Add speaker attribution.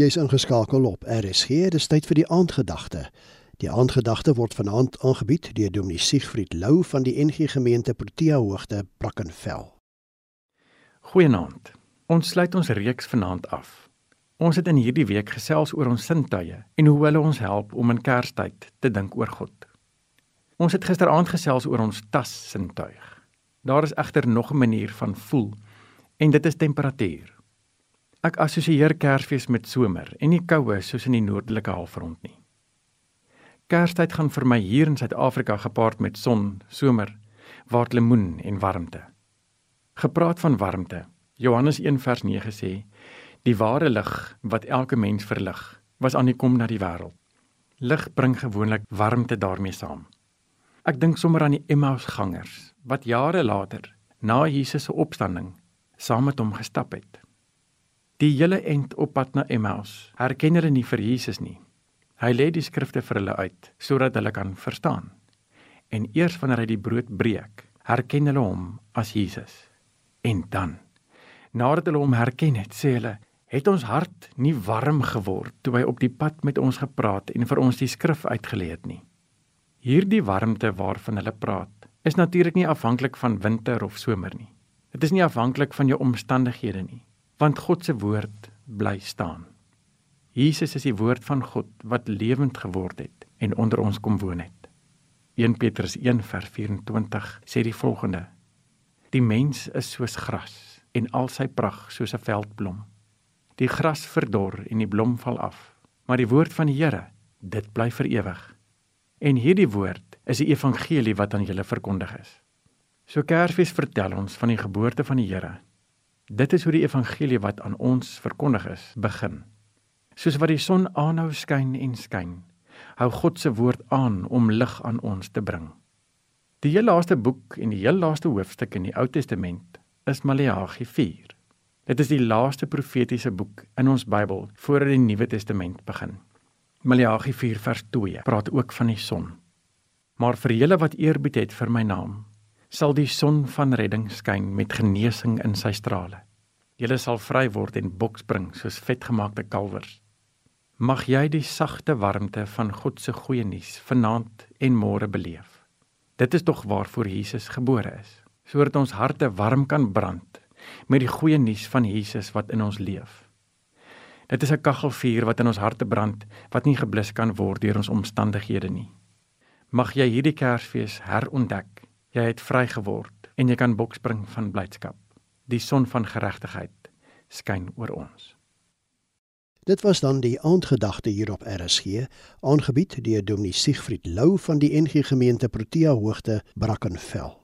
Speaker 1: Jy's ingeskakel op RSG, dis tyd vir die aandgedagte. Die aandgedagte word vanaand aangebied deur Dominee Siegfried Lou van die NG Gemeente Protea Hoogte, Brackenfell.
Speaker 2: Goeienaand. Ons sluit ons reeks vanaand af. Ons het in hierdie week gesels oor ons sintuie en hoe hulle ons help om in Kerstyd te dink oor God. Ons het gisteraand gesels oor ons tas sintuig. Daar is egter nog 'n manier van voel en dit is temperatuur. Ek assosieer Kersfees met somer en nie koue soos in die noordelike halfrond nie. Kerstyd gaan vir my hier in Suid-Afrika gepaard met son, somer, waar lemoen en warmte. Gepraat van warmte. Johannes 1:9 sê: "Die ware lig wat elke mens verlig, was aan die kom na die wêreld." Lig bring gewoonlik warmte daarmee saam. Ek dink sommer aan die Emmausgangers wat jare later, na Jesus se opstanding, saam met hom gestap het. Die hele end op pad na Emmaus. Herken hulle nie vir Jesus nie. Hy lê die skrifte vir hulle uit sodat hulle kan verstaan. En eers wanneer hy die brood breek, herken hulle hom as Jesus. En dan, nadat hulle hom herken het, sê hulle, het ons hart nie warm geword toe hy op die pad met ons gepraat en vir ons die skrif uitgelê het nie. Hierdie warmte waarvan hulle praat, is natuurlik nie afhanklik van winter of somer nie. Dit is nie afhanklik van jou omstandighede nie want God se woord bly staan. Jesus is die woord van God wat lewend geword het en onder ons kom woon het. 1 Petrus 1:24 sê die volgende: Die mens is soos gras en al sy pragt soos 'n veldblom. Die gras verdor en die blom val af, maar die woord van die Here, dit bly vir ewig. En hierdie woord is die evangelie wat aan julle verkondig is. So Kersfees vertel ons van die geboorte van die Here Dit is hoe die evangelie wat aan ons verkondig is, begin. Soos wat die son aanhou skyn en skyn, hou God se woord aan om lig aan ons te bring. Die heel laaste boek en die heel laaste hoofstuk in die Ou Testament is Maleagi 4. Dit is die laaste profetiese boek in ons Bybel voordat die Nuwe Testament begin. Maleagi 4 vers 2 praat ook van die son. Maar vir julle wat eerbied het vir my naam, sal die son van redding skyn met genesing in sy strale. Julle sal vry word en boksspring soos vetgemaakte kalwers. Mag jy die sagte warmte van God se goeie nuus vanaand en môre beleef. Dit is tog waarvoor Jesus gebore is, sodat ons harte warm kan brand met die goeie nuus van Jesus wat in ons leef. Dit is 'n kaggelvuur wat in ons harte brand wat nie geblus kan word deur ons omstandighede nie. Mag jy hierdie Kersfees herontdek Jy het vry geword en jy kan bokspring van blydskap. Die son van geregtigheid skyn oor ons.
Speaker 1: Dit was dan die aandgedagte hier op RSG, aangebied deur Dominee Siegfried Lou van die NG Gemeente Protea Hoogte, Brackenfell.